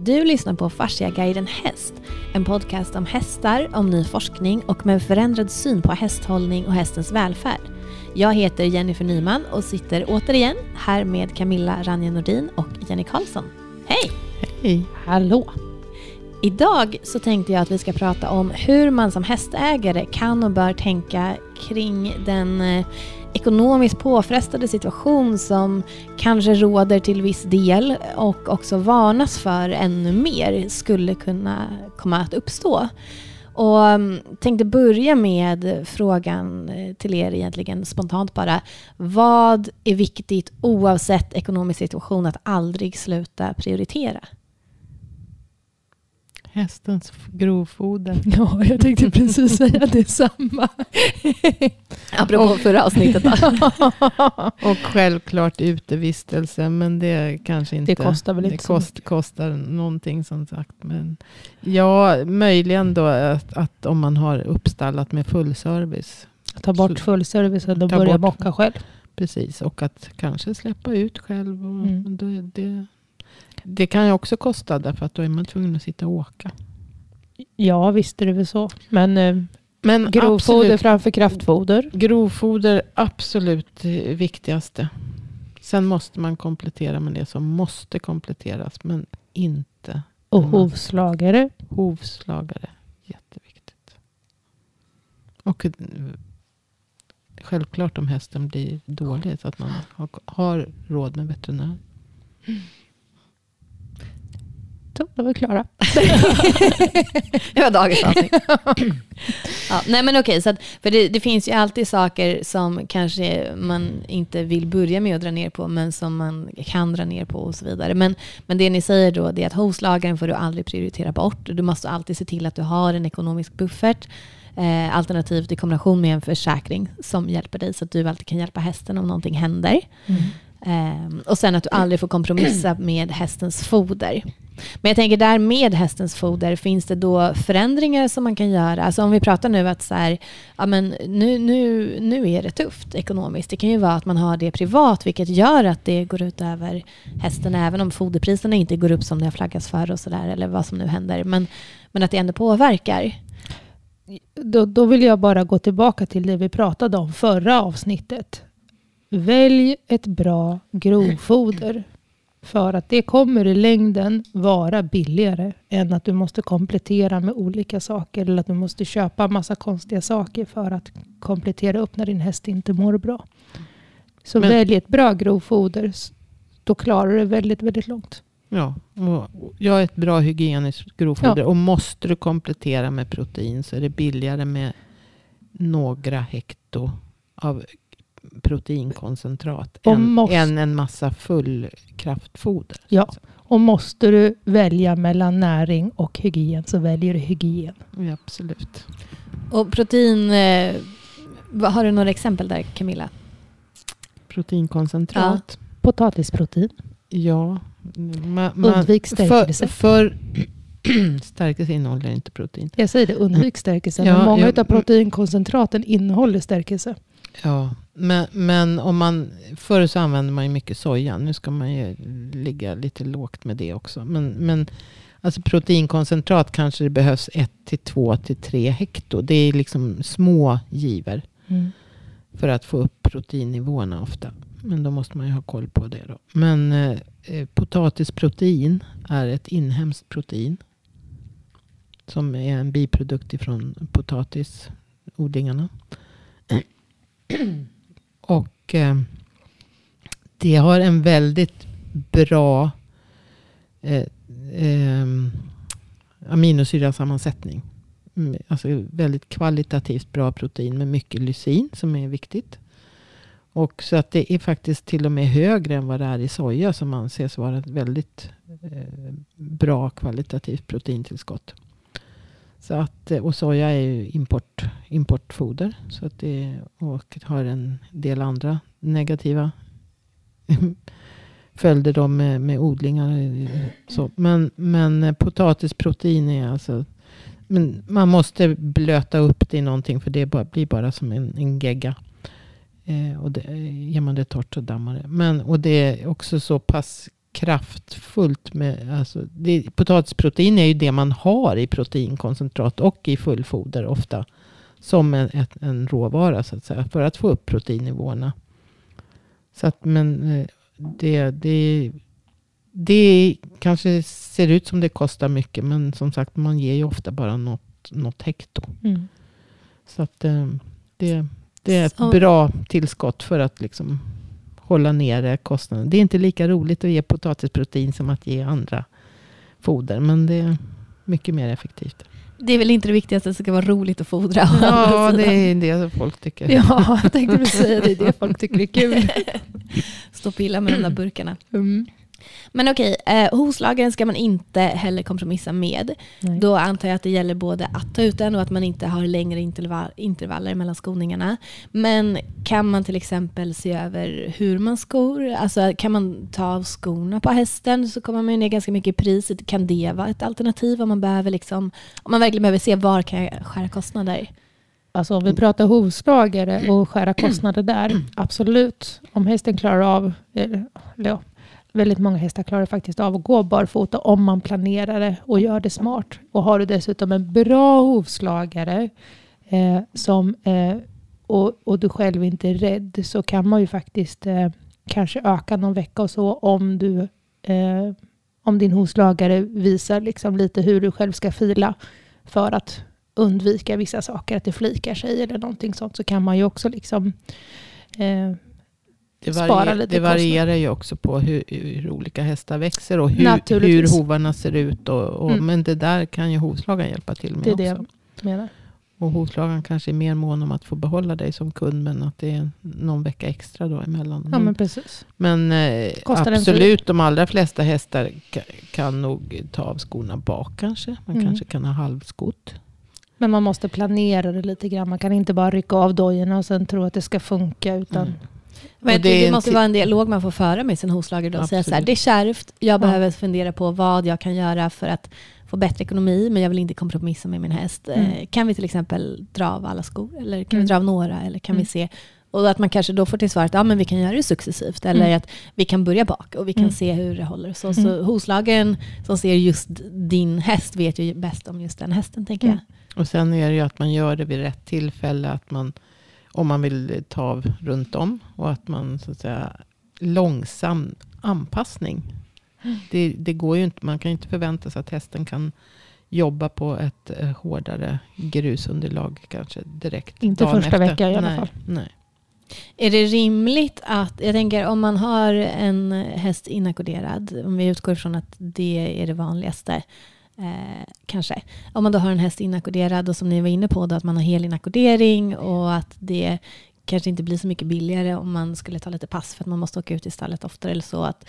Du lyssnar på Fasciaguiden Häst, en podcast om hästar, om ny forskning och med förändrad syn på hästhållning och hästens välfärd. Jag heter Jennifer Nyman och sitter återigen här med Camilla Ranje Nordin och Jenny Karlsson. Hej! Hej! Hallå! Idag så tänkte jag att vi ska prata om hur man som hästägare kan och bör tänka kring den eh, ekonomiskt påfrestade situation som kanske råder till viss del och också varnas för ännu mer skulle kunna komma att uppstå. Och mm, tänkte börja med frågan eh, till er egentligen spontant bara. Vad är viktigt oavsett ekonomisk situation att aldrig sluta prioritera? Hästens grovfoder. Ja, jag tänkte precis säga detsamma. Apropå förra avsnittet då. och självklart utevistelse, men det kanske inte... Det kostar väl inte det kost, så kostar någonting som sagt. Men ja, möjligen då att, att om man har uppstallat med full service. Ta bort full service och då börja bocka själv. Precis, och att kanske släppa ut själv. Och mm. då, det, det kan ju också kosta därför att då är man tvungen att sitta och åka. Ja, visst är det väl så. Men, eh, Men grovfoder absolut, framför kraftfoder? Grovfoder absolut viktigaste. Sen måste man komplettera med det som måste kompletteras. Men inte. Och hovslagare? Hovslagare. Jätteviktigt. Och eh, självklart om hästen blir dålig. Så att man har, har råd med veterinär. Så, då var vi klara. det var dagens avsnitt. ja, nej men okej, så att, för det, det, finns ju alltid saker som kanske man inte vill börja med att dra ner på, men som man kan dra ner på och så vidare. Men, men det ni säger då, det är att hovslagaren får du aldrig prioritera bort. Du måste alltid se till att du har en ekonomisk buffert. Eh, alternativt i kombination med en försäkring som hjälper dig så att du alltid kan hjälpa hästen om någonting händer. Mm. Eh, och sen att du aldrig får kompromissa med hästens foder. Men jag tänker där med hästens foder, finns det då förändringar som man kan göra? Alltså om vi pratar nu att så här, ja men nu, nu, nu är det tufft ekonomiskt. Det kan ju vara att man har det privat, vilket gör att det går ut över hästen, även om foderpriserna inte går upp som det har flaggats för och sådär, eller vad som nu händer. Men, men att det ändå påverkar. Då, då vill jag bara gå tillbaka till det vi pratade om förra avsnittet. Välj ett bra grovfoder. För att det kommer i längden vara billigare än att du måste komplettera med olika saker. Eller att du måste köpa massa konstiga saker för att komplettera upp när din häst inte mår bra. Så Men, välj ett bra grovfoder. Då klarar du det väldigt, väldigt långt. Ja, och jag är ett bra hygieniskt grovfoder. Ja. Och måste du komplettera med protein så är det billigare med några hekto av proteinkoncentrat än, måste, än en massa fullkraftfoder. Ja, och måste du välja mellan näring och hygien så väljer du hygien. Ja, absolut. Och protein, eh, har du några exempel där Camilla? Proteinkoncentrat. Ja. Potatisprotein. Ja. Man, Undvik stärkelse. För, för stärkelse innehåller inte protein. Jag säger det, undvik stärkelse. Ja, många ja, av proteinkoncentraten innehåller stärkelse. Ja, men, men om man, förr så använde man ju mycket soja. Nu ska man ju ligga lite lågt med det också. Men, men alltså proteinkoncentrat kanske det behövs 1 till 2 till 3 hekto. Det är liksom små giver. Mm. För att få upp proteinnivåerna ofta. Men då måste man ju ha koll på det då. Men eh, eh potatisprotein är ett inhemskt protein. Som är en biprodukt ifrån potatisodlingarna. Och eh, det har en väldigt bra eh, eh, aminosyrasammansättning. Mm, alltså väldigt kvalitativt bra protein med mycket lysin som är viktigt. Och så att det är faktiskt till och med högre än vad det är i soja som anses vara ett väldigt eh, bra kvalitativt proteintillskott. Så att, eh, och soja är ju import, importfoder. Så att det, och har en del andra negativa följder då med, med odlingar. Eh, så. Men, men eh, potatisprotein är alltså... Men man måste blöta upp det i någonting. För det bara, blir bara som en, en gegga. Eh, och det, ger man det torrt så dammar det. Men, och det är också så pass kraftfullt med, alltså, det, potatisprotein är ju det man har i proteinkoncentrat och i fullfoder ofta. Som en, ett, en råvara så att säga. För att få upp proteinnivåerna. Så att, men eh, det, det, det kanske ser ut som det kostar mycket. Men som sagt, man ger ju ofta bara något, något hekto. Mm. Så att eh, det, det är ett bra tillskott för att liksom hålla nere kostnaden. Det är inte lika roligt att ge potatisprotein som att ge andra foder. Men det är mycket mer effektivt. Det är väl inte det viktigaste, att det ska vara roligt att fodra. Ja, det är det folk tycker. Ja, jag tänkte precis säga det. Det är det folk tycker är kul. Stå och pilla med de där burkarna. Mm. Men okej, eh, hovslagaren ska man inte heller kompromissa med. Nej. Då antar jag att det gäller både att ta ut den och att man inte har längre intervall, intervaller mellan skoningarna. Men kan man till exempel se över hur man skor? Alltså kan man ta av skorna på hästen så kommer man ju ner ganska mycket i priset. Kan det vara ett alternativ om man, behöver liksom, om man verkligen behöver se var kan jag skära kostnader? Alltså om vi pratar hovslagare och skära kostnader där, absolut. Om hästen klarar av, eller, ja, väldigt många hästar klarar faktiskt av att gå barfota om man planerar det och gör det smart. Och har du dessutom en bra hovslagare eh, som, eh, och, och du själv inte är rädd så kan man ju faktiskt eh, kanske öka någon vecka och så om du eh, om din hovslagare visar liksom lite hur du själv ska fila för att undvika vissa saker, att det flikar sig eller någonting sånt, så kan man ju också liksom eh, det, Spara lite det varierar ju också på hur, hur olika hästar växer och hur, hur hovarna ser ut. Och, och, Mm. Men det där kan ju hovslagaren hjälpa till med Det är det också. jag menar. Och hovslagaren kanske är mer mån om att få behålla dig som kund. Men att det är någon vecka extra då emellan. Ja, Men, men precis. men eh, absolut, de allra flesta hästar ka, kan nog ta av skorna bak kanske. Man Mm. kanske kan ha halvskott. Men man måste planera det lite grann. Man kan inte bara rycka av dojorna och sen tro att det ska funka. Utan Mm. Men Och det, det måste vara en dialog man får föra med sin hovslagare då. och Säga så här, det är kärvt, jag Ja. behöver fundera på vad jag kan göra för att få bättre ekonomi, men jag vill inte kompromissa med min häst. Mm. Eh, Kan vi till exempel dra av alla skor? Eller kan Mm. vi dra av några? Eller kan Mm. vi se? Och att man kanske då får till svar att ja, men vi kan göra det successivt. Eller Mm. att vi kan börja bak och vi kan Mm. se hur det håller. Så, Mm. så hovslagaren som ser just din häst vet ju bäst om just den hästen, tänker Mm. jag. Och sen är det ju att man gör det vid rätt tillfälle. Att man, om man vill ta av runt om. Och att man så att säga långsam anpassning. Det, det går ju inte. Man kan ju inte förvänta sig att hästen kan jobba på ett eh, hårdare grusunderlag kanske direkt. Inte första efter. veckan i alla nej, fall. Nej. Är det rimligt att, jag tänker om man har en häst inackorderad, om vi utgår från att det är det vanligaste, eh, kanske. Om man då har en häst inackorderad och som ni var inne på, då, att man har hel inackordering och att det kanske inte blir så mycket billigare om man skulle ta lite pass för att man måste åka ut i stallet oftare eller så. Att,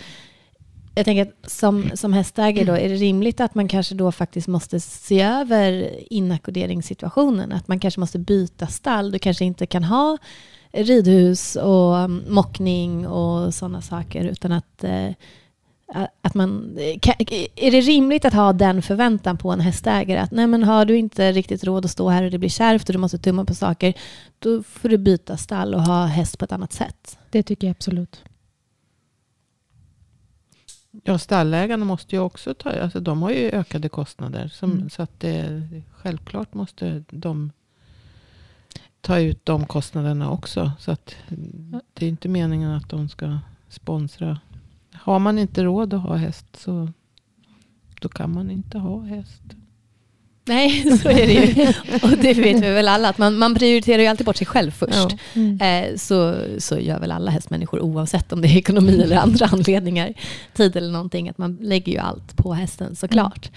jag tänker att som, som hästägare då, är det rimligt att man kanske då faktiskt måste se över inackorderingssituationen? Att man kanske måste byta stall. Du kanske inte kan ha ridhus och mockning och sådana saker utan att eh, att man, kan, är det rimligt att ha den förväntan på en hästägare? Att nej men har du inte riktigt råd att stå här och det blir kärvt och du måste tumma på saker, då får du byta stall och ha häst på ett annat sätt. det tycker jag absolut. Ja, stallägarna måste ju också ta, alltså de har ju ökade kostnader. Som, Mm. Så att det, självklart måste de ta ut de kostnaderna också. Så att det är inte meningen att de ska sponsra. Har man inte råd att ha häst så då kan man inte ha häst. Nej, så är det ju. Och det vet vi väl alla, att man, man prioriterar ju alltid bort sig själv först. Ja. Mm. Eh, så, så gör väl alla hästmänniskor oavsett om det är ekonomi eller andra anledningar, tid eller någonting, att man lägger ju allt på hästen såklart.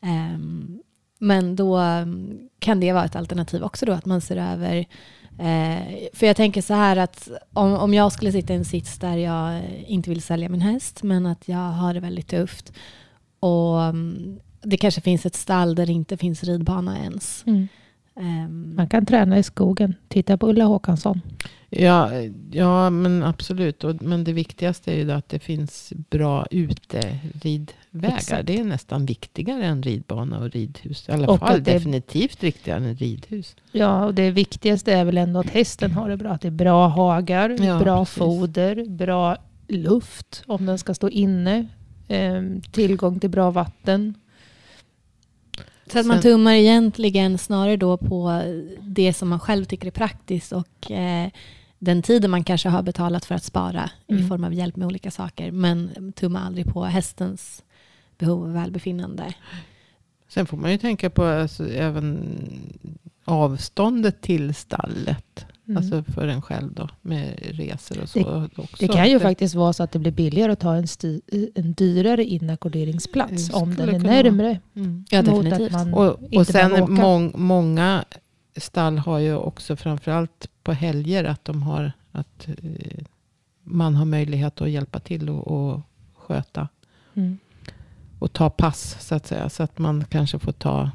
Ehm, men då mm, kan det vara ett alternativ också då, att man ser över eh, för jag tänker så här att om, om jag skulle sitta i en sits där jag inte vill sälja min häst, men att jag har det väldigt tufft och mm, det kanske finns ett stall där det inte finns ridbana ens. Mm. Ehm, Man kan träna i skogen. Titta på Ulla Håkansson. Ja, ja men absolut. Och, men det viktigaste är ju då att det finns bra uteridvägar. Exakt. Det är nästan viktigare än ridbana och ridhus. I alla Och fall definitivt viktigare än ridhus. Ja, och det viktigaste är väl ändå att hästen har det bra. Att det är bra hagar, Ja, bra precis. foder, bra luft om den ska stå inne. eh, tillgång till bra vatten. Så att man tummar egentligen snarare då på det som man själv tycker är praktiskt och eh, den tiden man kanske har betalat för att spara i Mm. form av hjälp med olika saker. Men tummar aldrig på hästens behov och välbefinnande. Sen får man ju tänka på alltså, även avståndet till stallet. Mm. Alltså för en själv då. Med resor och så också. det kan ju Det- faktiskt vara så att det blir billigare att ta en, sti, en dyrare inackorderingsplats Det om den är närmre. Mm. Ja, definitivt. Och, och sen mång, många stall har ju också framförallt på helger att de har att eh, man har möjlighet att hjälpa till och, och sköta Mm. och ta pass så att säga. Så att man kanske får ta,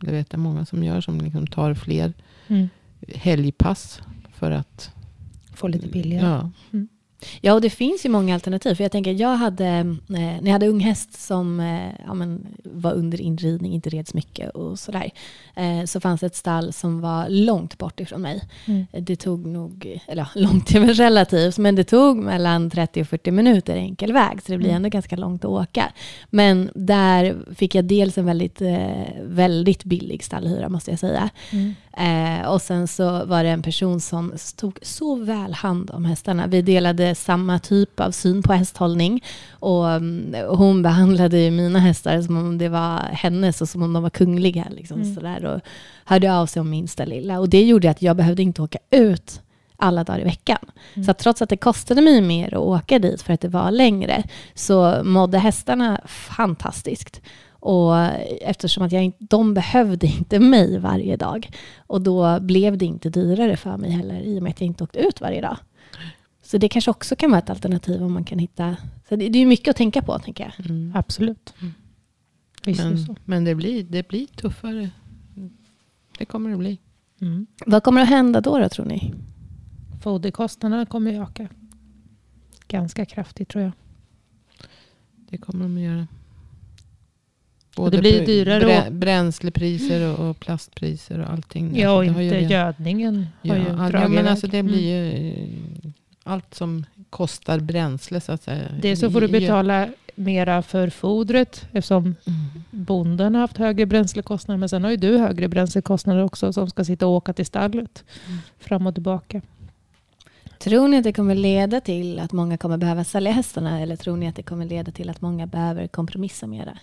det vet jag många som gör, som liksom tar fler Mm. helgpass för att Få lite billigare. Ja, Ja, och det finns ju många alternativ. För jag tänker, jag hade, eh, när jag hade ung häst som eh, ja, men, var under inridning, inte reds mycket och sådär, eh, så fanns det ett stall som var långt bort ifrån mig. Mm. Det tog nog, eller ja, långt är väl relativt, men det tog mellan 30 och 40 minuter enkel väg, så det blir Mm. ändå ganska långt att åka. Men där fick jag dels en väldigt, väldigt billig stallhyra, måste jag säga. Mm. Eh, och sen så var det en person som tog så väl hand om hästarna. Vi delade samma typ av syn på hästhållning. Och, mm, hon behandlade ju mina hästar som om det var hennes och som om de var kungliga. Liksom, Mm. sådär, och hörde av sig om minsta lilla. Och det gjorde att jag behövde inte åka ut alla dagar i veckan. Mm. Så att trots att det kostade mig mer att åka dit för att det var längre så mådde hästarna fantastiskt. Och eftersom att jag inte, de behövde inte mig varje dag. Och då blev det inte dyrare för mig heller i och med att jag inte åkte ut varje dag. Så det kanske också kan vara ett alternativ om man kan hitta... Så det, det är ju mycket att tänka på, tänker jag. mm. Absolut. Mm. Visst är det men, så. men det, blir, det blir tuffare. Det kommer det bli. Mm. Vad kommer att hända då, då tror ni? Foderkostnaderna kommer ju öka. Ganska kraftigt tror jag. Det kommer de att göra. Och det blir dyrare brä, och- bränslepriser och, och plastpriser och allting. Ja, och Alltså, det har ju inte redan- gödningen Ja, har ju ja, dragit ja, men alltså det blir Mm. ju eh, allt som kostar bränsle så att säga. Dels så får du betala mera för fodret eftersom Mm. bonden har haft högre bränslekostnader. Men sen har ju du högre bränslekostnader också som ska sitta och åka till stallet Mm. fram och tillbaka. Tror ni att det kommer leda till att många kommer behöva sälja hästarna eller tror ni att det kommer leda till att många behöver kompromissa mera?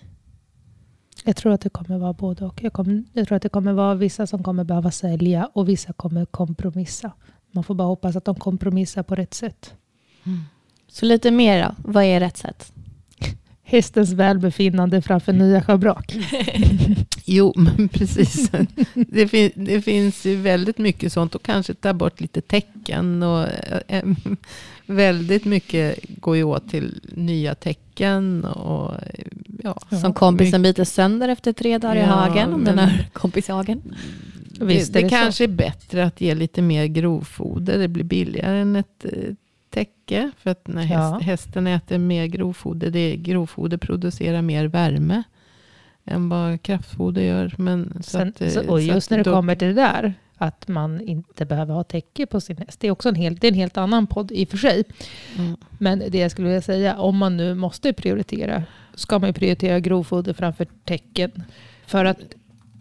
Jag tror att det kommer vara både och. Jag, kommer, jag tror att det kommer vara vissa som kommer behöva sälja och vissa kommer kompromissa. Man får bara hoppas att de kompromissar på rätt sätt. Mm. Så lite mer då, vad är rätt sätt? Hästens välbefinnande framför nya schabrak. Jo, men precis. Det, fin, det finns ju väldigt mycket sånt och kanske ta bort lite tecken. Och, eh, väldigt mycket går ju åt till nya tecken. Och, ja, Som kompisen biter sönder efter tre dagar i Ja, hagen, om den men- har kompis i hagen. Visst det är det så. kanske är bättre att ge lite mer grovfoder. Det blir billigare än ett eh, täcke. För att när häst, Ja. hästen äter mer grovfoder, det grovfoder producerar mer värme än vad kraftfoder gör. Men, så Sen, att, eh, så, och just när det då- kommer till det där, att man inte behöver ha täcke på sin häst. Det är också en helt, det är en helt annan podd i och för sig. Mm. Men det jag skulle vilja säga, om man nu måste prioritera, ska man ju prioritera grovfoder framför täcken. För att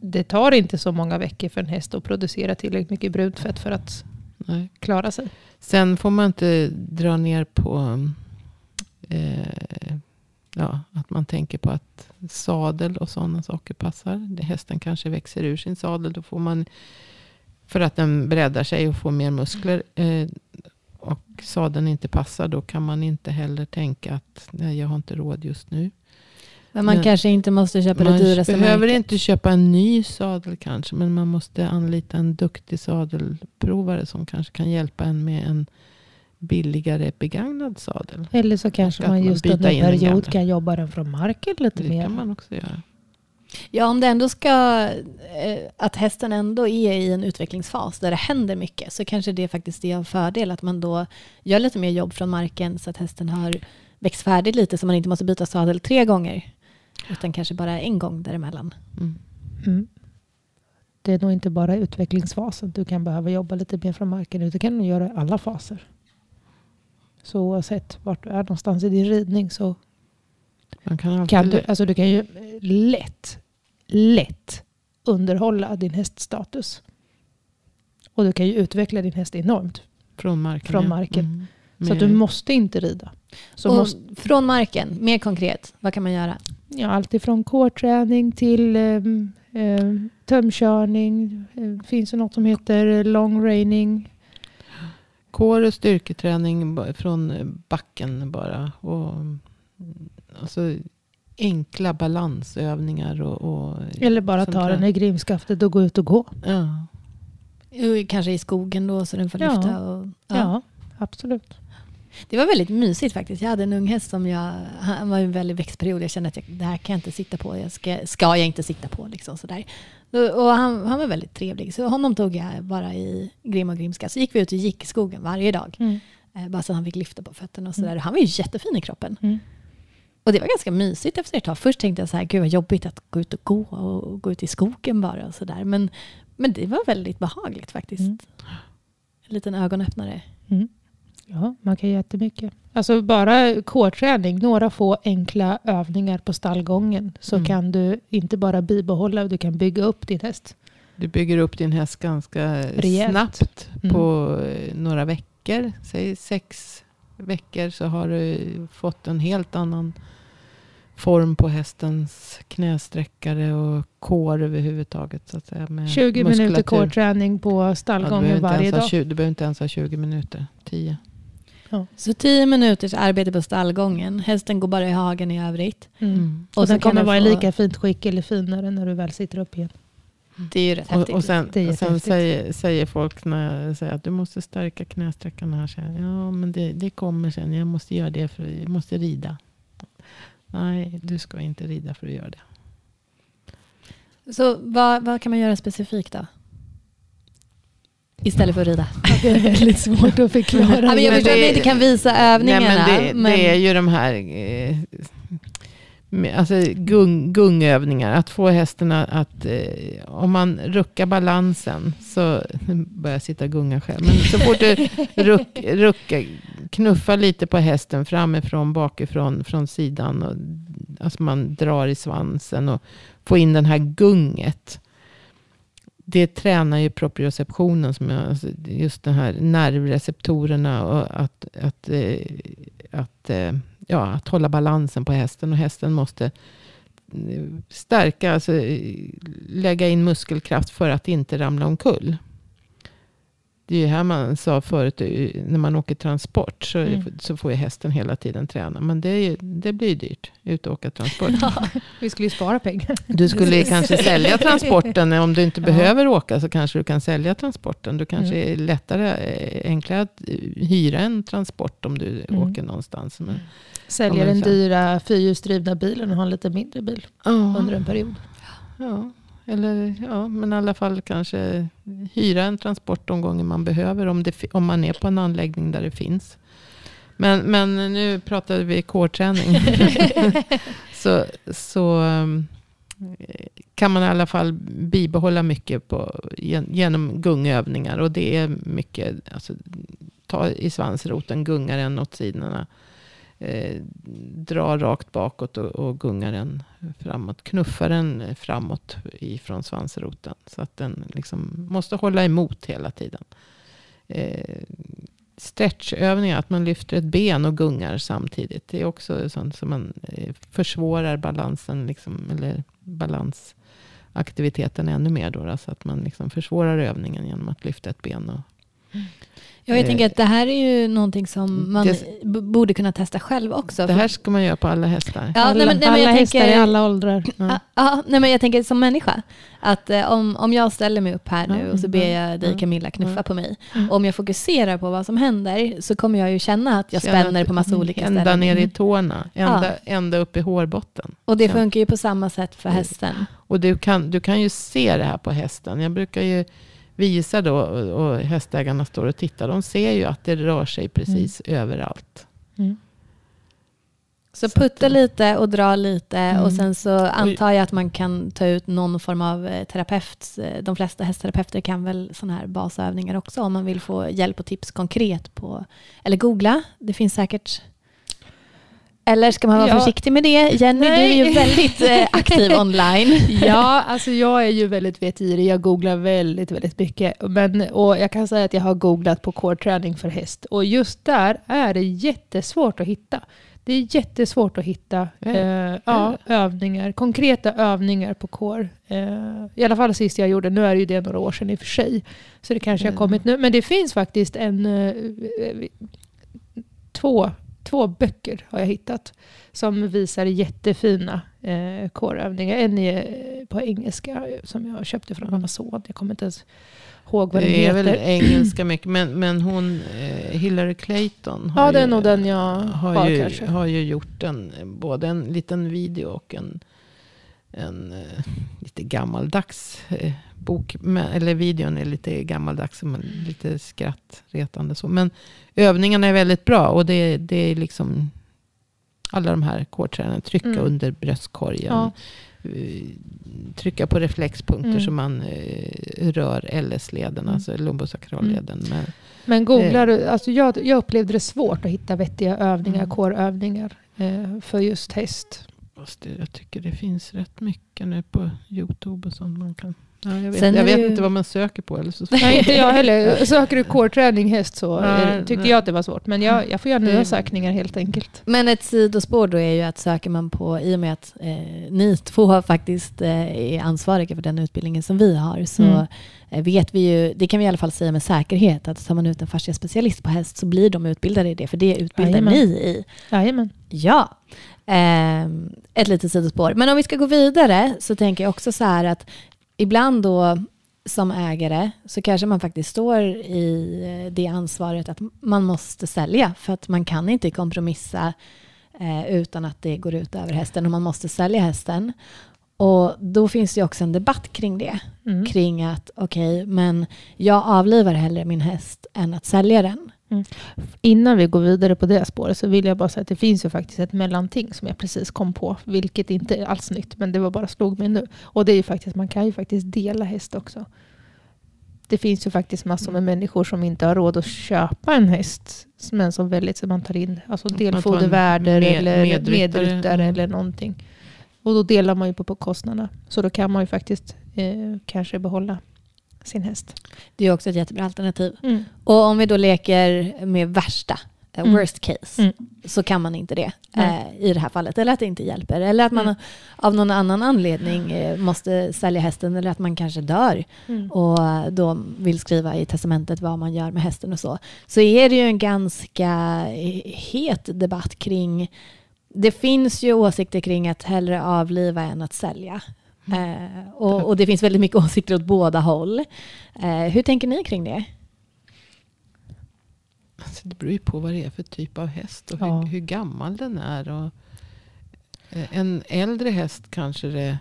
det tar inte så många veckor för en häst att producera tillräckligt mycket brunt fett för att Nej. klara sig. Sen får man inte dra ner på eh, ja, att man tänker på att sadel och sådana saker passar. Hästen kanske växer ur sin sadel. Då får man, för att den breddar sig och får mer muskler. Eh, och sadeln inte passar. Då kan man inte heller tänka att nej, jag har inte råd just nu. Men man Men- kanske inte måste köpa Man det dyraste behöver märket. inte köpa en ny sadel kanske. Men man måste anlita en duktig sadelprovare. Som kanske kan hjälpa en med en billigare begagnad sadel. Eller så kanske man man just under en period kan jobba den från marken lite Det mer. kan man också göra. Ja, om det ändå ska, eh, att hästen ändå är i en utvecklingsfas där det händer mycket, så kanske det faktiskt det är en fördel att man då gör lite mer jobb från marken så att hästen har växt färdigt lite så man inte måste byta sadel tre gånger, utan kanske bara en gång däremellan. Mm. Mm. Det är nog inte bara utvecklingsfasen du kan behöva jobba lite mer från marken. utan Det kan du göra alla faser. Så oavsett vart du är någonstans i din ridning så Man kan alltid... kan du, alltså du kan ju lätt, lätt underhålla din häststatus. Och du kan ju utveckla din häst enormt. Från marken. Från ja. marken. Mm. Så att du måste inte rida. Så och måste, Från marken, mer konkret, vad kan man göra? ja, allt ifrån kårträning till um, um, tömkörning. Um, finns det något som heter long reining. Kår och styrketräning från backen bara. Och, mm, alltså, enkla balansövningar. Och, och, Eller bara ta den i grimskaftet och gå ut och gå. Ja. Kanske i skogen då så den får Ja. lyfta. Och, Ja, ja. absolut. Det var väldigt mysigt faktiskt. Jag hade en ung häst som jag, han var i en väldig växtperiod. Jag kände att jag, det här kan jag inte sitta på. Jag ska, ska jag inte sitta på liksom sådär. Och han, han var väldigt trevlig. Så honom tog jag bara i grim och grimska. Så gick vi ut och gick i skogen varje dag. Mm. Eh, bara så att han fick lyfta på fötterna och sådär. Han var ju jättefin i kroppen. Mm. Och det var ganska mysigt efter ett tag. Först tänkte jag så här, gud vad jobbigt att gå ut och gå och gå ut i skogen bara och sådär. Men, men det var väldigt behagligt faktiskt. Mm. En liten ögonöppnare. Mm. Ja, man kan göra jättemycket. Alltså bara kårträning, några få enkla övningar på stallgången så Mm. kan du inte bara bibehålla, du kan bygga upp din häst. Du bygger upp din häst ganska Rejält. snabbt. Mm. På eh, några veckor. Säg sex veckor så har du fått en helt annan form på hästens knästräckare och kår överhuvudtaget. Så att säga, med 20 minuter muskulatur. kårträning på Ja, du, stallgången inte varje ha dag. 20, du behöver inte ens ha 20 minuter. 10. Så tio minuters arbete på stallgången. Hästen går bara i hagen i övrigt. Mm. Och Och så den kan kommer vara i få- lika fint skick eller finare när du väl sitter upp igen. Det är ju rätt Och, häftigt. och sen, och sen säger, säger folk när jag säger att du måste stärka knästräckan här. Så ja, men det, det kommer sen. Jag måste göra det för jag måste rida. Nej, du ska inte rida för att göra det. Så vad, vad kan man göra specifikt då? Istället för att rida. Det är väldigt svårt att förklara. Ja, men jag Men förstår att vi inte kan visa övningarna. Nej, men det, det är ju de här eh, alltså gung, gungövningar. Att få hästen att, att eh, om man ruckar balansen så nu börjar jag sitta och gunga själv. Men så fort du ruck, rucka, knuffa lite på hästen framifrån, bakifrån, från sidan. Och, alltså man drar i svansen och får in den här gunget. Det tränar ju proprioceptionen, som jag, alltså just de här nervreceptorerna. Och att, att, eh, att, eh, ja, att hålla balansen på hästen. Och hästen måste eh, stärka, alltså eh, lägga in muskelkraft för att inte ramla omkull. Det är ju här man sa förut, eh, när man åker transport så, Mm. så får ju hästen hela tiden träna. Men det, är det blir ju dyrt, ut och åka transport. Vi skulle ju spara pengar. Du skulle kanske sälja transporten. Om du inte Ja. behöver åka så kanske du kan sälja transporten. Du kanske Mm. är lättare, eh, enklare att eh, hyra en transport om du Mm. åker någonstans. Men, men den dyra fyrhjulsdrivna bilen och har en lite mindre bil under en period. Ja, eller, ja, men i alla fall kanske hyra en transport de gånger man behöver. Om, det, om man är på en anläggning där det finns. Men, men nu pratar vi kårträning. så så um, kan man i alla fall bibehålla mycket på, gen- genom gungövningar. Och det är mycket, alltså, ta i svansroten, gunga den åt sidorna. Eh, dra rakt bakåt och, och gunga den framåt. Knuffa den framåt ifrån svansroten. Så att den liksom måste hålla emot hela tiden. Eh, stretchövningar, att man lyfter ett ben och gungar samtidigt. Det är också sånt som man eh, försvårar balansen, liksom, eller balansaktiviteten ännu mer. Då, då, så att man liksom försvårar övningen genom att lyfta ett ben. Och, mm. Ja, jag Eh, tänker att det här är ju någonting som man det- borde kunna testa själv också. det här ska man göra på alla hästar. Ja, alla nej, men- nej, alla jag hästar tänker- i alla åldrar. Ja, ja, nej, men jag tänker som människa. Att eh, om, om jag ställer mig upp här nu och så ber ja, jag dig Camilla knuffa på mig. Mm. Om jag fokuserar på vad som händer så kommer jag ju känna att jag Känna spänner på massa mm, olika Ända ställen. ner i tårna. Ända, Ja. ända upp i hårbotten. Och det funkar ju på samma sätt för Mm. hästen. Och du kan, du kan ju se det här på hästen. Jag brukar ju visa då och, hästägarna står och tittar. De ser ju att det rör sig precis överallt. Mm. Så putta lite och dra lite Mm. och sen så antar jag att man kan ta ut någon form av eh, terapeut. Eh, De flesta hästterapeuter kan väl sådana här basövningar också om man vill få hjälp och tips konkret på, eller googla. Det finns säkert. Eller ska man vara Ja. försiktig med det? Jenny, du är ju Nej. väldigt eh, aktiv online. Ja, alltså jag är ju väldigt vetgirig. Jag googlar väldigt, väldigt mycket. Men, och jag kan säga att jag har googlat på core-träning för häst. Och just där är det jättesvårt att hitta. Det är jättesvårt att hitta eh, ja, övningar, konkreta övningar på core. Eh, I alla fall sist jag gjorde, nu är det ju det några år sedan i och för sig. Så det kanske har Mm. kommit nu. Men det finns faktiskt en, eh, två, två böcker har jag hittat. Som visar jättefina eh, core-övningar. En är eh, på engelska som jag köpte från Amazon. Jag kommer inte ens ihåg vad den Det är heter. väl engelska mycket. Men, men hon, eh, Hillary Clayton, har Ja, det är ju, nog den jag har ju, kanske. har ju gjort en, både en liten video och en, en eh, lite gammaldags eh, bok. Men, eller videon är lite gammaldags, men lite skrattretande. Så. Men övningarna är väldigt bra. Och det, det är liksom alla de här core Trycka Mm. under bröstkorgen. Ja. eh, Trycka på reflexpunkter Mm. så man eh, rör LS-leden, Mm. alltså lumbosakralleden. Men, Men googlar du, alltså jag, jag upplevde det svårt att hitta vettiga övningar, Mm. core-övningar eh, för just häst. Fast det, jag tycker det finns rätt mycket nu på YouTube och sånt man kan. Ja, jag vet, jag vet ju- inte vad man söker på. Eller så. Nej, inte jag heller. Söker du core-träning häst så Nej, tyckte nej. jag att det var svårt. Men jag, jag får göra nya sökningar helt enkelt. Men ett sidospår då är ju att söker man på, i och med att eh, ni två faktiskt eh, är ansvariga för den utbildningen som vi har, så Mm. eh, vet vi ju, det kan vi i alla fall säga med säkerhet, att tar man ut en fascia specialist på häst så blir de utbildade i det, för det utbildar Jajamän. ni i. Jajamän. Ja, ehm, ett litet sidospår. Men om vi ska gå vidare så tänker jag också så här att ibland då som ägare så kanske man faktiskt står i eh, det ansvaret att man måste sälja för att man kan inte kompromissa eh, utan att det går ut över hästen och man måste sälja hästen. Och då finns det också en debatt kring det. Mm. Kring att okej, men jag avlivar hellre min häst än att sälja den. Innan vi går vidare på det spåret så vill jag bara säga att det finns ju faktiskt ett mellanting som jag precis kom på. Vilket inte är alls nytt, men det var bara slog mig nu. Och det är ju faktiskt, man kan ju faktiskt dela häst också. Det finns ju faktiskt massor med människor som inte har råd att köpa en häst. Men som väldigt så man tar in alltså delfodervärder med- eller medryttare Mm. eller någonting. Och då delar man ju på, på kostnaderna. Så då kan man ju faktiskt eh, kanske behålla sin häst. Det är också ett jättebra alternativ. Och om vi då leker med värsta, eh, Mm. worst case, Mm. så kan man inte det eh, i det här fallet. Eller att det inte hjälper. Eller att man Mm. av någon annan anledning eh, måste sälja hästen. Eller att man kanske dör Mm. och då vill skriva i testamentet vad man gör med hästen och så. Så är det ju en ganska eh, het debatt kring det finns ju åsikter kring att hellre avliva än att sälja. Eh, och, och det finns väldigt mycket åsikter åt båda håll. Eh, hur tänker ni kring det? Alltså, det beror ju på vad det är för typ av häst och Ja. hur, hur gammal den är. Och, eh, en äldre häst kanske det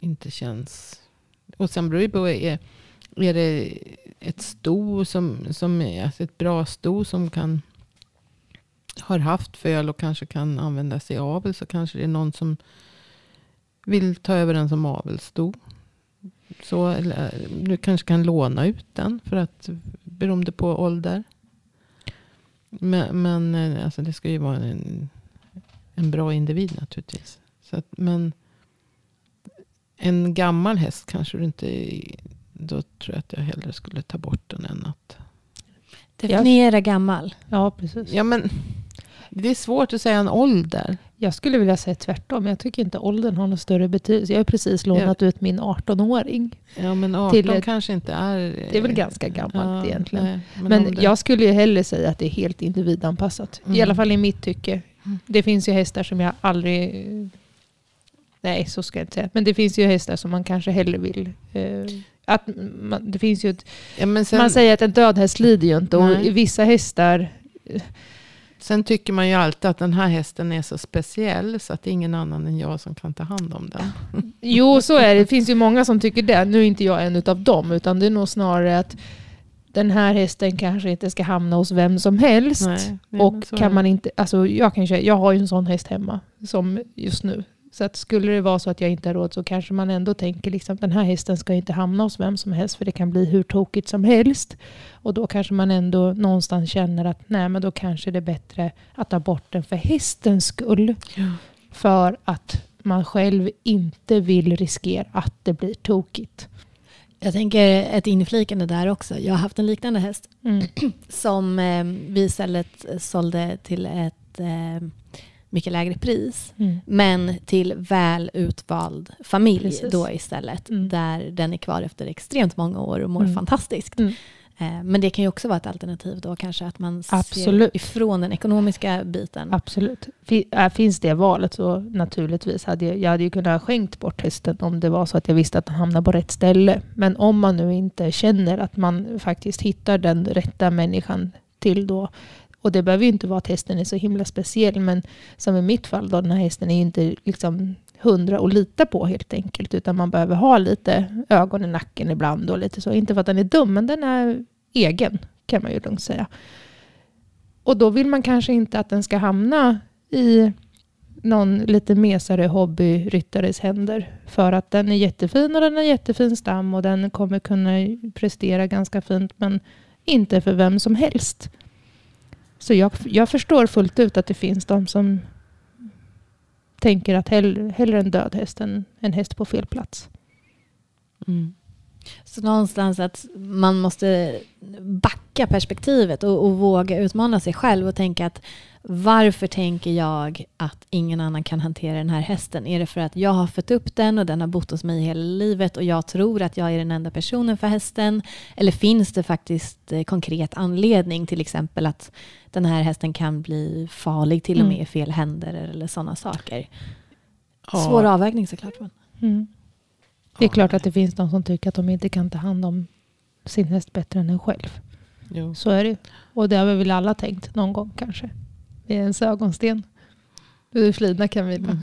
inte känns... Och sen beror det på, är, är det ett sto som, som är alltså ett bra sto som kan har haft föl och kanske kan användas i avel så kanske det är någon som vill ta över den som avelssto. Så, du kanske kan låna ut den för att beroende på ålder. Men, men eh, alltså det ska ju vara en, en bra individ naturligtvis. Så att, men en gammal häst kanske du inte... Då tror jag att jag hellre skulle ta bort den än att... Definiera gammal. Ja, precis. Ja men det är svårt att säga en ålder. Jag skulle vilja säga tvärtom. Jag tycker inte åldern har någon större betydelse. Jag har precis lånat ut min 18-åring. Ja men 18 Till ett- kanske inte är... Det är väl ganska gammalt egentligen. nej, Men, det- jag skulle ju hellre säga att det är helt individanpassat. I Mm. alla fall i mitt tycke. Mm. Det finns ju hästar som jag aldrig... Nej, så ska jag inte säga. Men det finns ju hästar som man kanske hellre vill... Eh, att man, det finns ju ett, ja, men sen, man säger att en död häst lider ju inte. Och Nej. i vissa hästar... sen tycker man ju alltid att den här hästen är så speciell så att det är ingen annan än jag som kan ta hand om den. Jo, så är det. Det finns ju många som tycker det. Nu är inte jag en av dem. Utan det är nog snarare att den här hästen kanske inte ska hamna hos vem som helst. Nej, nej, Och kan man inte, alltså jag, kan, jag har ju en sån häst hemma som just nu. Så att skulle det vara så att jag inte har råd så kanske man ändå tänker liksom den här hästen ska inte hamna hos vem som helst för det kan bli hur tokigt som helst. Och då kanske man ändå någonstans känner att nej men då kanske det är bättre att ta bort den för hästens skull. Ja. För att man själv inte vill riskera att det blir tokigt. Jag tänker ett inflikande där också. Jag har haft en liknande häst Mm. som eh, vi istället sålde till ett eh, mycket lägre pris. Mm. Men till väl utvald familj Precis. då istället. Mm. Där den är kvar efter extremt många år och mår Mm. fantastiskt. Mm. Eh, Men det kan ju också vara ett alternativ då kanske att man Absolut. ser ifrån den ekonomiska biten. Absolut. Äh, Finns det valet så naturligtvis hade jag, jag hade ju kunnat skänkt bort hästen om det var så att jag visste att den hamnar på rätt ställe. Men om man nu inte känner att man faktiskt hittar den rätta människan till då. Och det behöver ju inte vara att hästen är så himla speciell. Men som i mitt fall då, den här hästen är ju inte liksom hundra att lita på helt enkelt. Utan man behöver ha lite ögon i nacken ibland och lite så. Inte för att den är dum, men den är egen kan man ju lugnt säga. Och då vill man kanske inte att den ska hamna i någon lite mesare hobbyryttares händer. För att den är jättefin och den har jättefin stam och den kommer kunna prestera ganska fint men inte för vem som helst. Så jag, jag förstår fullt ut att det finns de som tänker att hell, hellre en död häst än en häst på fel plats. Mm. Så någonstans att man måste backa perspektivet och, och våga utmana sig själv och tänka att varför tänker jag att ingen annan kan hantera den här hästen? Är det för att jag har fött upp den och den har bott hos mig hela livet och jag tror att jag är den enda personen för hästen? Eller finns det faktiskt eh, konkret anledning, till exempel att den här hästen kan bli farlig till och med Mm. i fel händer eller sådana saker? Ja. Svår avvägning såklart. Men. Mm. Det är Ja. klart att det finns de som tycker att de inte kan ta hand om sin häst bättre än en själv. Jo. Så är det. Och det har vi väl alla tänkt någon gång kanske. Är ens ögonsten. Du flinar Camilla. Mm.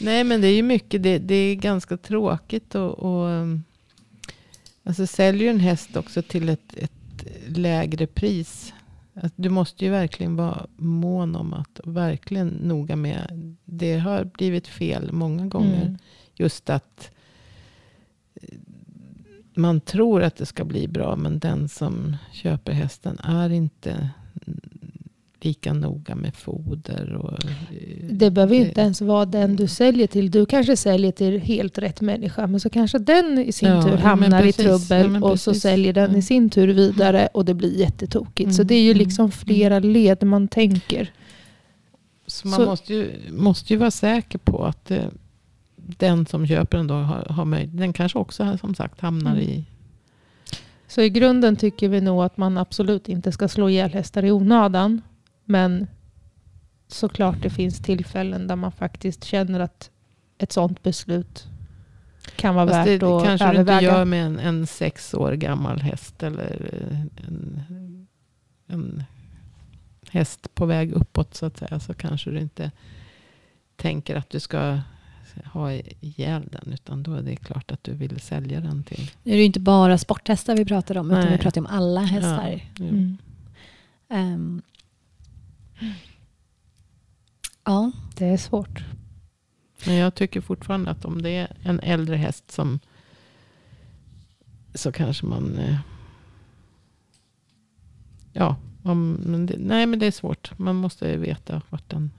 Nej men det är ju mycket, det, det är ganska tråkigt och, och um, alltså säljer en häst också till ett, ett lägre pris. Att du måste ju verkligen vara mån om att, verkligen noga med. Det har blivit fel många gånger. Mm. Just att eh, man tror att det ska bli bra. Men den som köper hästen är inte lika noga med foder. Och, eh, Det behöver ju inte ens vara den du säljer till. Du kanske säljer till helt rätt människa. Men så kanske den i sin Ja, tur hamnar i precis. trubbel. Ja, och så säljer den Ja. i sin tur vidare. Och det blir jättetokigt. Så Mm, det är ju mm, liksom flera led man tänker. Så man Så- måste, ju, måste ju vara säker på att eh, den som köper den då har, har möjlighet. Den kanske också som sagt hamnar Mm. i... Så i grunden tycker vi nog att man absolut inte ska slå ihjäl hästar i onödan. Men såklart det finns tillfällen där man faktiskt känner att ett sånt beslut kan vara Fast det, värt det att kanske du inte överväga. gör med en, en sex år gammal häst. Eller eh, en, en häst på väg uppåt så att säga. Så kanske du inte tänker att du ska ha ihjäl den. Utan då är det klart att du vill sälja den till. Nu är det ju inte bara sporthästar vi pratar om, utan Nej. vi pratar om alla hästar. Ja. Mm. Ehm. ja, Det är svårt. Men jag tycker fortfarande att om det är en äldre häst som så kanske man eh, ja, om, men det, nej men det är svårt. Man måste ju veta vart den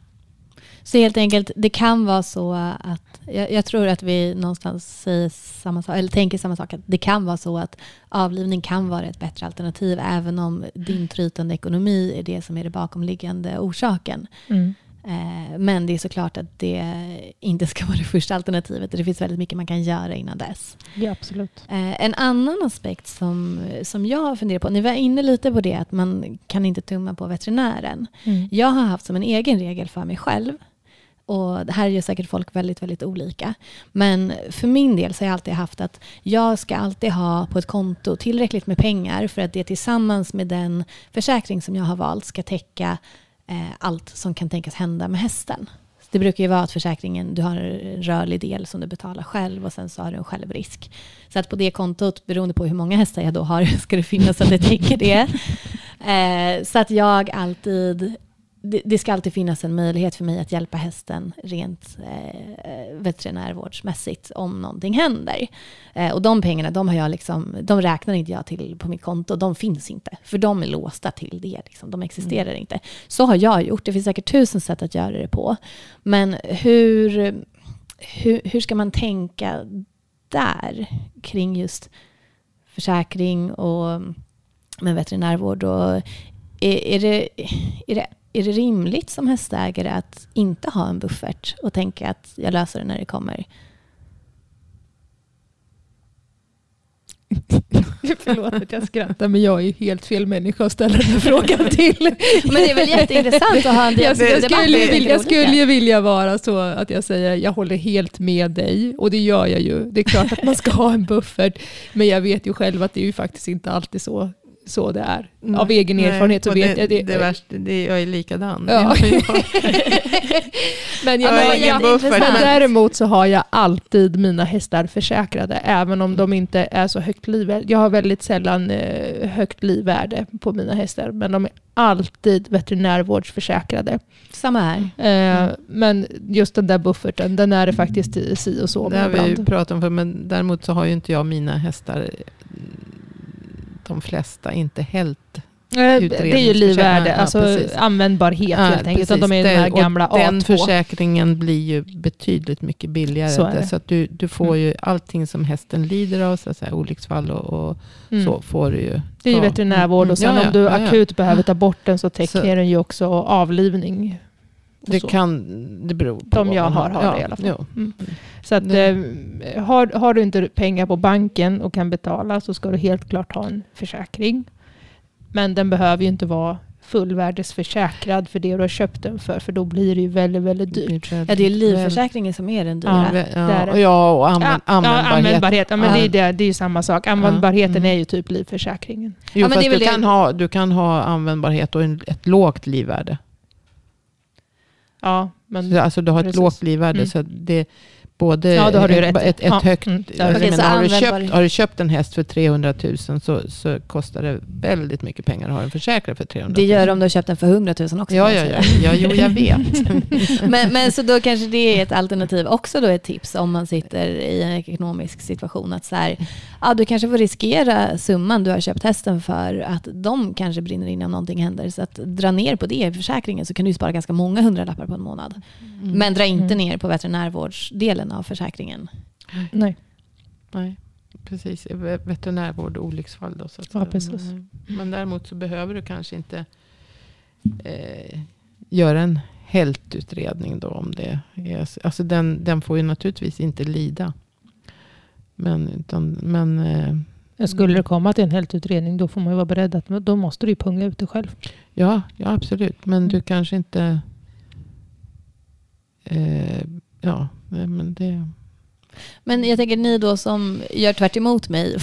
så helt enkelt, det kan vara så att, jag, jag tror att vi någonstans säger samma sak, eller tänker samma sak, att det kan vara så att avlivning kan vara ett bättre alternativ, även om din trytande ekonomi är det som är det bakomliggande orsaken. Mm. Eh, Men det är såklart att det inte ska vara det första alternativet. Det finns väldigt mycket man kan göra innan dess. Ja, absolut. Eh, En annan aspekt som, som jag funderat på, ni var inne lite på det att man kan inte tumma på veterinären. Mm. Jag har haft som en egen regel för mig själv. Och här gör säkert folk väldigt, väldigt olika. Men för min del så har jag alltid haft att jag ska alltid ha på ett konto tillräckligt med pengar för att det tillsammans med den försäkring som jag har valt ska täcka eh, allt som kan tänkas hända med hästen. Det brukar ju vara att försäkringen, du har en rörlig del som du betalar själv och sen så har du en självrisk. Så att på det kontot, beroende på hur många hästar jag då har, ska det finnas att det täcker det. Eh, så att jag alltid det, det ska alltid finnas en möjlighet för mig att hjälpa hästen rent eh, veterinärvårdsmässigt om någonting händer. Eh, och de pengarna, de, har jag liksom, de räknar inte jag till på mitt konto. De finns inte, för de är låsta till det. Liksom. De existerar mm. inte. Så har jag gjort. Det finns säkert tusen sätt att göra det på. Men hur, hur, hur ska man tänka där kring just försäkring och med veterinärvård? Och är, är, det, är, det, är det rimligt som hästägare att inte ha en buffert och tänka att jag löser det när det kommer? Förlåt att jag skrattar, men jag är helt fel människa att ställa den frågan till. men det är väl jätteintressant att ha en jag, jag skulle, vilja, jag skulle vilja vara så att jag säger jag håller helt med dig, och det gör jag ju. Det är klart att man ska ha en buffert, men jag vet ju själv att det är ju faktiskt inte alltid så så det är. Nej, Av egen erfarenhet så vet det, jag det. det, värsta, det jag är likadan. Ja. men, jag, jag, jag, buffert, men däremot så har jag alltid mina hästar försäkrade, även om de inte är så högt livvärde. Jag har väldigt sällan eh, högt livvärde på mina hästar, men de är alltid veterinärvårdsförsäkrade. Samma här. Eh, mm. Men just den där bufferten, den är det faktiskt si och så Det har vi ju pratat om för, men däremot så har ju inte jag mina hästar de flesta inte helt eh, det är ju livvärde, ja, alltså precis. användbarhet ja, helt enkelt. Precis. De är den här gamla A2. Den försäkringen blir ju betydligt mycket billigare. Så, så att du, du får mm. ju allting som hästen lider av, så att säga, olycksfall och, och mm. så får du ju. Det är ju veterinärvård och sen ja, om du akut behöver ta bort den så täcker den ju också avlivning. Det kan, det beror på. De jag har, har, det i alla fall. Mm. Så att, eh, har, har du inte pengar på banken och kan betala så ska du helt klart ha en försäkring. Men den behöver ju inte vara fullvärdesförsäkrad för det du har köpt den för, för då blir det ju väldigt, väldigt dyrt. Ja, det är livförsäkringen som är den dyra. Ja, ja, ja och använd, ja, användbarhet. Ja, användbarhet. Ja, men det, är, det är ju samma sak. Användbarheten mm. är ju typ livförsäkringen. Jo, ja, men fast du, kan ha, du kan ha användbarhet och ett lågt livvärde. Ja, men, alltså du har ett precis. lågt livvärde. Mm. Så det, både ja, då har du ett, ett, ett ja. högt... Mm. Alltså, okay, har, du köpt, har du köpt en häst för 300 000 så, så kostar det väldigt mycket pengar att ha en försäkrad för 300 000. Det gör det om du har köpt den för 100 000 också. Ja, ja, ja. ja jo, jag vet. men, men så då kanske det är ett alternativ också då ett tips om man sitter i en ekonomisk situation. Att så här, ja, du kanske får riskera summan du har köpt hästen för att de kanske brinner in om någonting händer. Så att dra ner på det i försäkringen så kan du spara ganska många hundralappar på en månad. Mm. Men dra inte mm. ner på veterinärvårdsdelen av försäkringen. Nej. Nej, precis. Veterinärvård och olycksfall. Då, så att ja, precis. Men, men däremot så behöver du kanske inte eh, göra en hältutredning då om det är, alltså den, den får ju naturligtvis inte lida. Men, utan, men eh, skulle det komma till en hältutredning då får man ju vara beredd att då måste du ju punga ut det själv. Ja, ja absolut. Men du kanske inte eh, ja, men det... Men jag tänker ni då som gör tvärt emot mig,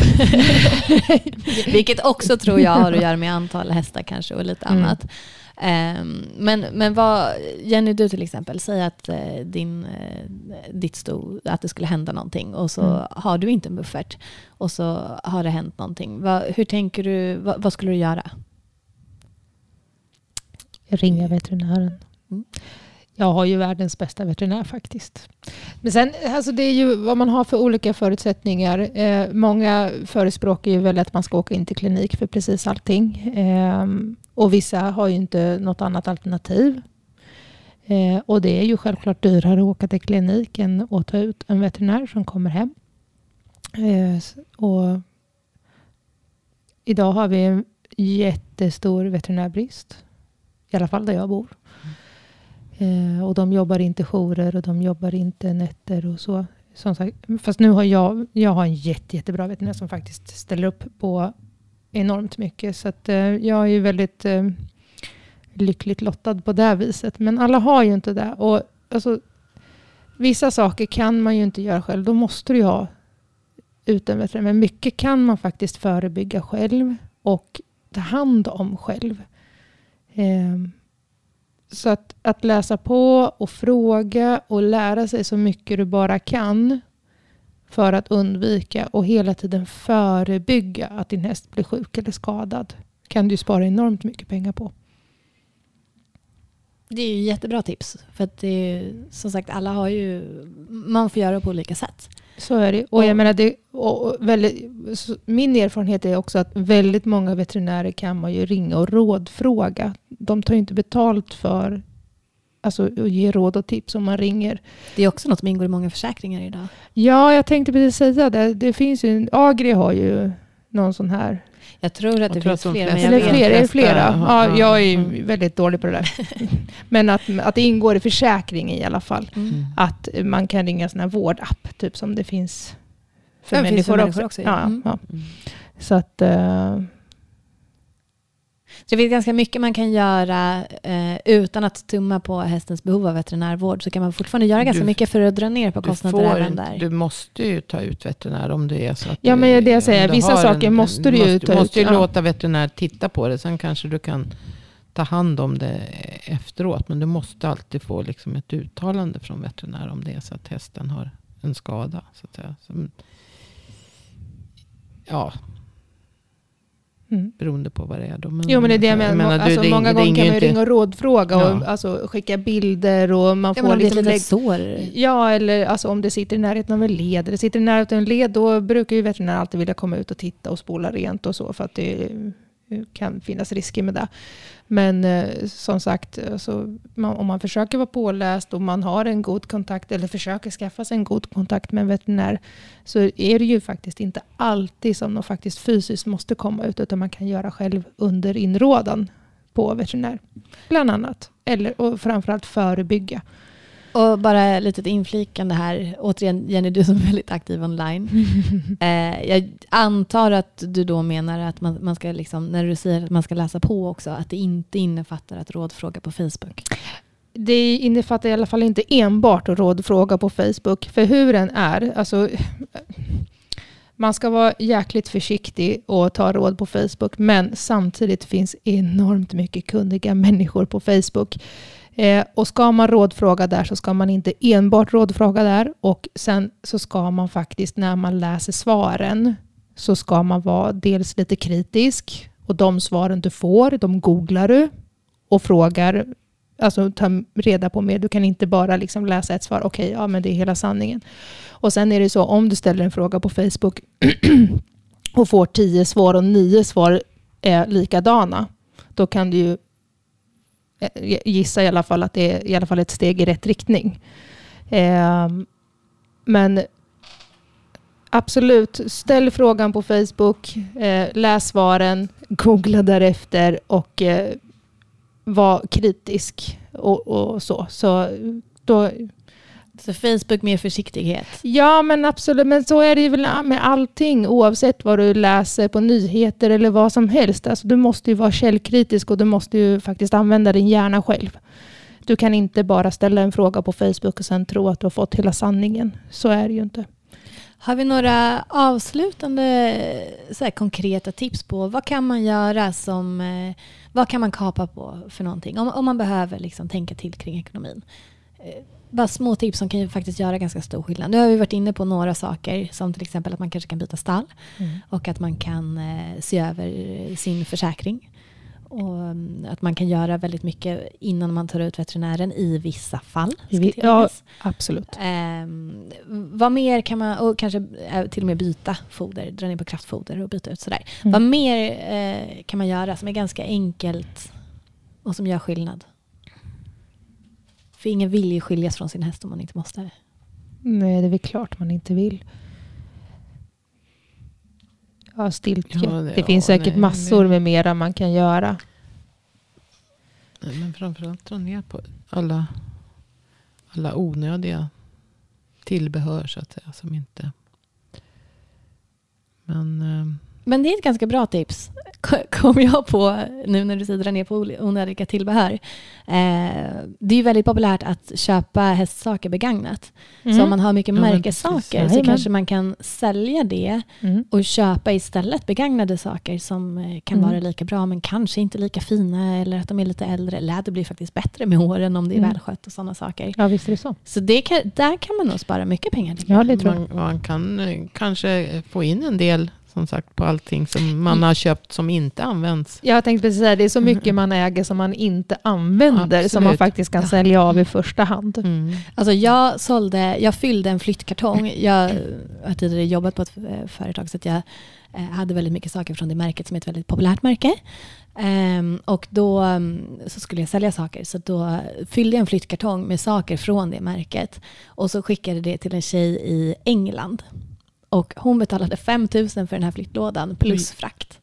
vilket också tror jag har att göra med antal hästar kanske och lite mm. annat. Um, men, men vad, Jenny, du till exempel, säg att uh, din, uh, ditt stod, att det skulle hända någonting och så mm. har du inte en buffert och så har det hänt någonting. Va, hur tänker du, va, vad skulle du göra? Ringa veterinären. Mm. Jag har ju världens bästa veterinär faktiskt. Men sen, alltså det är ju vad man har för olika förutsättningar. Eh, många förespråkar ju väl att man ska åka in till klinik för precis allting. Eh, och vissa har ju inte något annat alternativ. Eh, och det är ju självklart dyrare att åka till klinik än att ta ut en veterinär som kommer hem. Eh, och idag har vi en jättestor veterinärbrist. I alla fall där jag bor. Eh, och de jobbar inte jourer och de jobbar inte nätter och så. Som sagt, fast nu har jag, jag har en jätte, jättebra veterinär som faktiskt ställer upp på enormt mycket. Så att, eh, jag är ju väldigt eh, lyckligt lottad på det viset. Men alla har ju inte det. Och, alltså, vissa saker kan man ju inte göra själv. Då måste du ha ut en veterinär. Men mycket kan man faktiskt förebygga själv och ta hand om själv. Eh, så att, att läsa på och fråga och lära sig så mycket du bara kan för att undvika och hela tiden förebygga att din häst blir sjuk eller skadad kan du spara enormt mycket pengar på. Det är ju jättebra tips. För att det är, som sagt, alla har ju... Man får göra på olika sätt. Så är det. Och jag menar, det, och väldigt, min erfarenhet är också att väldigt många veterinärer kan man ju ringa och rådfråga. De tar ju inte betalt för alltså, att ge råd och tips om man ringer. Det är också något som ingår i många försäkringar idag. Ja, jag tänkte precis säga det. Det finns ju, Agri har ju någon sån här jag tror att det finns fler. Men jag Eller fler, är flera? Ja, jag är mm. väldigt dålig på det där. men att, att det ingår i försäkringen i alla fall. Mm. Att man kan ringa sån här vårdapp, typ som det finns för ja, människor, finns för också. människor också. ja. Mm. Ja. Så att... Så det finns ganska mycket man kan göra eh, utan att tumma på hästens behov av veterinärvård. Så kan man fortfarande göra ganska du, mycket för att dra ner på kostnader även där. Du måste ju ta ut veterinär om det är så att Ja, du, men det jag säger. Vissa saker en, måste du ju måste, ta ut. Du måste ju ja. låta veterinär titta på det. Sen kanske du kan ta hand om det efteråt. Men du måste alltid få liksom ett uttalande från veterinär om det är så att hästen har en skada. Så att säga. Så, ja, Mm. Beroende på vad det är. Då. Men, jo, men det är det jag menar. menar alltså, det, många gånger kan man ju ringa och rådfråga och ja. alltså, skicka bilder. Och man ja, får liksom lägg... sår. Ja, eller alltså, om det sitter i närheten av en led. Eller sitter i närheten av en led, då brukar ju veterinären alltid vilja komma ut och titta och spola rent och så. För att det kan finnas risker med det. Men eh, som sagt, alltså, man, om man försöker vara påläst och man har en god kontakt eller försöker skaffa sig en god kontakt med en veterinär så är det ju faktiskt inte alltid som de faktiskt fysiskt måste komma ut utan man kan göra själv under inrådan på veterinär. Bland annat. Eller, och framförallt förebygga. Och bara ett litet inflikande här. Återigen, Jenny, du som är väldigt aktiv online. eh, jag antar att du då menar att man, man, ska, liksom, när du säger att man ska läsa på också, att det inte innefattar att rådfråga på Facebook? Det innefattar i alla fall inte enbart att rådfråga på Facebook. För hur den är, alltså, man ska vara jäkligt försiktig och ta råd på Facebook, men samtidigt finns enormt mycket kunniga människor på Facebook. Eh, och ska man rådfråga där så ska man inte enbart rådfråga där. Och sen så ska man faktiskt när man läser svaren så ska man vara dels lite kritisk. Och de svaren du får, de googlar du och frågar, alltså ta reda på mer. Du kan inte bara liksom läsa ett svar, okej, okay, ja men det är hela sanningen. Och sen är det så, om du ställer en fråga på Facebook och får tio svar och nio svar är likadana, då kan du ju gissar i alla fall att det är i alla fall ett steg i rätt riktning. Eh, men absolut, ställ frågan på Facebook, eh, läs svaren, googla därefter och eh, var kritisk och, och så. Så då så Facebook med försiktighet? Ja, men absolut. Men så är det väl med allting, oavsett vad du läser på nyheter eller vad som helst. Alltså, du måste ju vara källkritisk och du måste ju faktiskt använda din hjärna själv. Du kan inte bara ställa en fråga på Facebook och sen tro att du har fått hela sanningen. Så är det ju inte. Har vi några avslutande så här, konkreta tips på vad kan man göra som, eh, vad kan man kapa på för någonting? Om, om man behöver liksom tänka till kring ekonomin. Bara små tips som kan ju faktiskt göra ganska stor skillnad. Nu har vi varit inne på några saker som till exempel att man kanske kan byta stall mm. och att man kan eh, se över sin försäkring. Och um, att man kan göra väldigt mycket innan man tar ut veterinären i vissa fall. Ja, absolut. Eh, vad mer kan man, och kanske eh, till och med byta foder, dra ner på kraftfoder och byta ut sådär. Mm. Vad mer eh, kan man göra som är ganska enkelt och som gör skillnad? För ingen vill ju skiljas från sin häst om man inte måste. Nej, det är väl klart man inte vill. Ja, stiltje. Ja, det, det finns ja, säkert nej, massor nej. med mera man kan göra. Nej, men framförallt dra ner på alla, alla onödiga tillbehör så att säga. Som inte... Men... Men det är ett ganska bra tips, kom jag på nu när du dra ner på onödiga tillbehör. Eh, det är väldigt populärt att köpa hästsaker begagnat. Mm. Så om man har mycket ja, märkessaker så kanske man kan sälja det mm. och köpa istället begagnade saker som eh, kan mm. vara lika bra men kanske inte lika fina eller att de är lite äldre. Läder blir faktiskt bättre med åren om det är mm. välskött och sådana saker. Ja, visst är det så. Så det kan, där kan man nog spara mycket pengar. Ja, det tror jag. Man, man kan eh, kanske få in en del som sagt på allting som man har köpt som inte används. Jag tänkte precis säga, det är så mycket man äger som man inte använder som man Absolut. faktiskt kan sälja av i första hand. Mm. Alltså jag, sålde, jag fyllde en flyttkartong. Jag har tidigare jobbat på ett eh, företag så att jag eh, hade väldigt mycket saker från det märket som är ett väldigt populärt märke. Ehm, och då mm, så skulle jag sälja saker så då fyllde jag en flyttkartong med saker från det märket och så skickade det till en tjej i England. Och hon betalade 5 000 för den här flyttlådan plus frakt.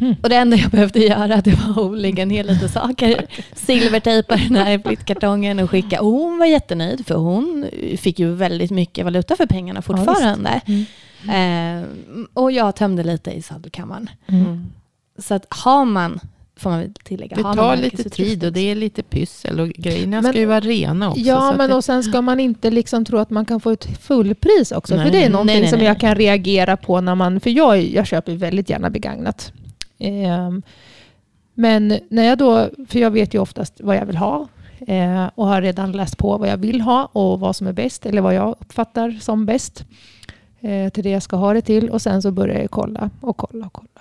Mm. Och det enda jag behövde göra det var att lägga ner lite saker, silvertejpa den här flyttkartongen och skicka. Och hon var jättenöjd för hon fick ju väldigt mycket valuta för pengarna fortfarande. Mm. eh, och jag tömde lite i sadelkammaren. Mm. Så att har man, får man väl tillägga, Det tar lite tid och det är lite pyssel och grejerna Men- ska ju vara rena också. så Ja, men det, och sen ska man inte liksom tro att man kan få ett fullpris också. Nej, för det är någonting nej, nej, som jag kan reagera på när man... För jag, jag köper väldigt gärna begagnat. Ehm, men när jag då... För jag vet ju oftast vad jag vill ha. eh, och har redan läst på vad jag vill ha och vad som är bäst. Eller vad jag uppfattar som bäst. eh, till det jag ska ha det till. Och sen så börjar jag kolla och kolla och kolla.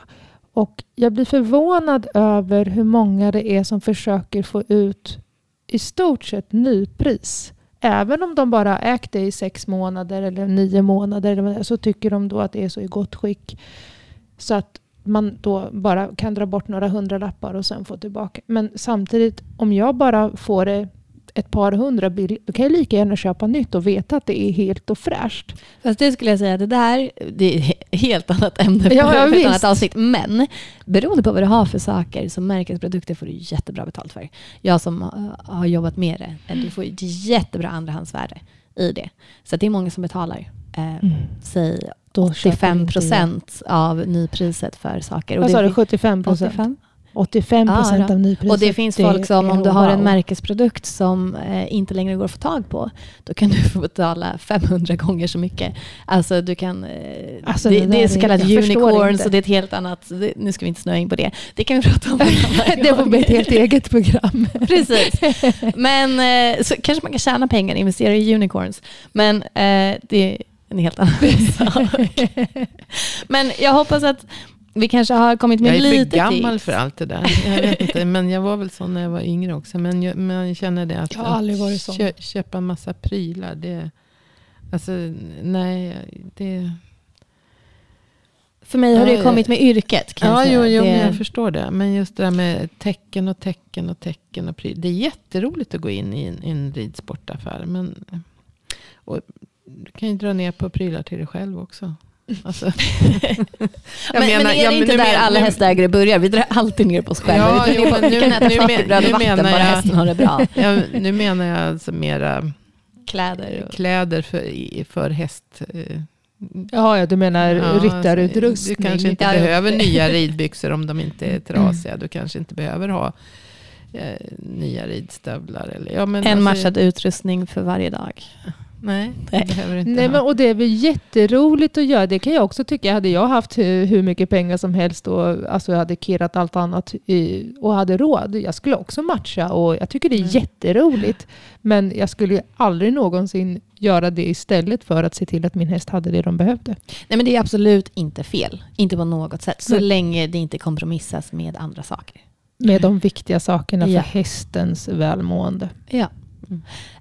Och jag blir förvånad över hur många det är som försöker få ut i stort sett nypris. Även om de bara ägt det i sex månader eller nio månader så tycker de då att det är så i gott skick. Så att man då bara kan dra bort några hundralappar och sen få tillbaka. Men samtidigt, om jag bara får det ett par hundra då kan jag lika gärna köpa nytt och veta att det är helt och fräscht. Fast det skulle jag säga, det där det är ett helt annat ämne för, Ja, ja, för ett annat avsnitt. Men beroende på vad du har för saker som märkesprodukter får du jättebra betalt för. Jag som har jobbat med det, eh, du får ett jättebra andrahandsvärde i det. Så det är många som betalar, eh, säg Då köper 85 inte jag. procent av nypriset för saker. Vad sa du? fin- 75 procent? 85? 85 procent Ja, av nypriset. Och det finns Det folk som, om du har en wow. märkesprodukt som eh, inte längre går att få tag på, då kan du få betala 500 gånger så mycket. Alltså du kan, eh, Alltså, det, det det, är så kallat unicorns och det är ett helt annat, nu ska vi inte snöa in på det. Det kan vi prata om det får bli ett helt eget program. Precis. Men eh, så kanske man kan tjäna pengar, investera i unicorns. Men eh, det är en helt annan sak. Men jag hoppas att vi kanske har kommit med jag är för lite gammal tips. för allt det där. Jag vet inte, men jag var väl så när jag var yngre också. Men jag, men jag känner det att, Jag har aldrig varit sån. Kö, köpa massa prylar. Det, alltså, nej, det... För mig har det kommit med yrket. Kan Ja, jag, jo, jo, det, jag förstår det. Men just det där med tecken och tecken och tecken och prylar. Det är jätteroligt att gå in i en, i en ridsportaffär. Men och, du kan ju dra ner på prylar till dig själv också. Alltså, jag men, men är det ja, men inte där men- alla nu- hästägare börjar? Vi drar alltid ner på oss själva. Ja, vi drar jo, ner på, vi nu- kan äta nu knäckebröd och vatten, menar bara jag- hästen har det bra. Ja, nu menar jag alltså mera Kläder. Och, kläder för, för häst. eh, Jaha, ja, du menar Ja, ryttarutrustning. Du kanske inte Ja, behöver nya ridbyxor om de inte är trasiga. Du kanske inte behöver ha eh, nya ridstövlar. Eller, ja, men en alltså, matchad utrustning för varje dag. Nej, Nej. det behöver inte Nej, ha. men, och det är väl jätteroligt att göra. Det kan jag också tycka. Hade jag haft hur, hur mycket pengar som helst och alltså, jag hade kirrat allt annat i, och hade råd. Jag skulle också matcha och jag tycker det är Mm. jätteroligt. Men jag skulle ju aldrig någonsin göra det istället för att se till att min häst hade det de behövde. Nej, men det är absolut inte fel. Inte på något sätt. Så Nej. länge det inte kompromissas med andra saker. Med de viktiga sakerna Ja. för hästens välmående. Ja.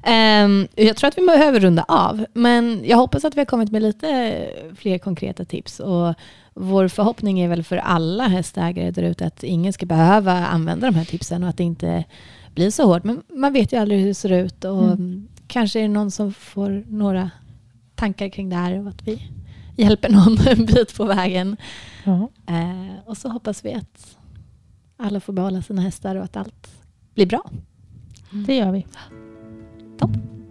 Ehm, jag tror att vi behöver runda av, men jag hoppas att vi har kommit med lite fler konkreta tips. Och vår förhoppning är väl för alla hästägare där ute att ingen ska behöva använda de här tipsen och att det inte blir så hårt. Men man vet ju aldrig hur det ser ut och Mm. kanske är det någon som får några tankar kring det här och att vi hjälper någon en bit på vägen. Ja. Eh, och så hoppas vi att alla får behålla sina hästar och att allt blir bra. Det gör vi. 또?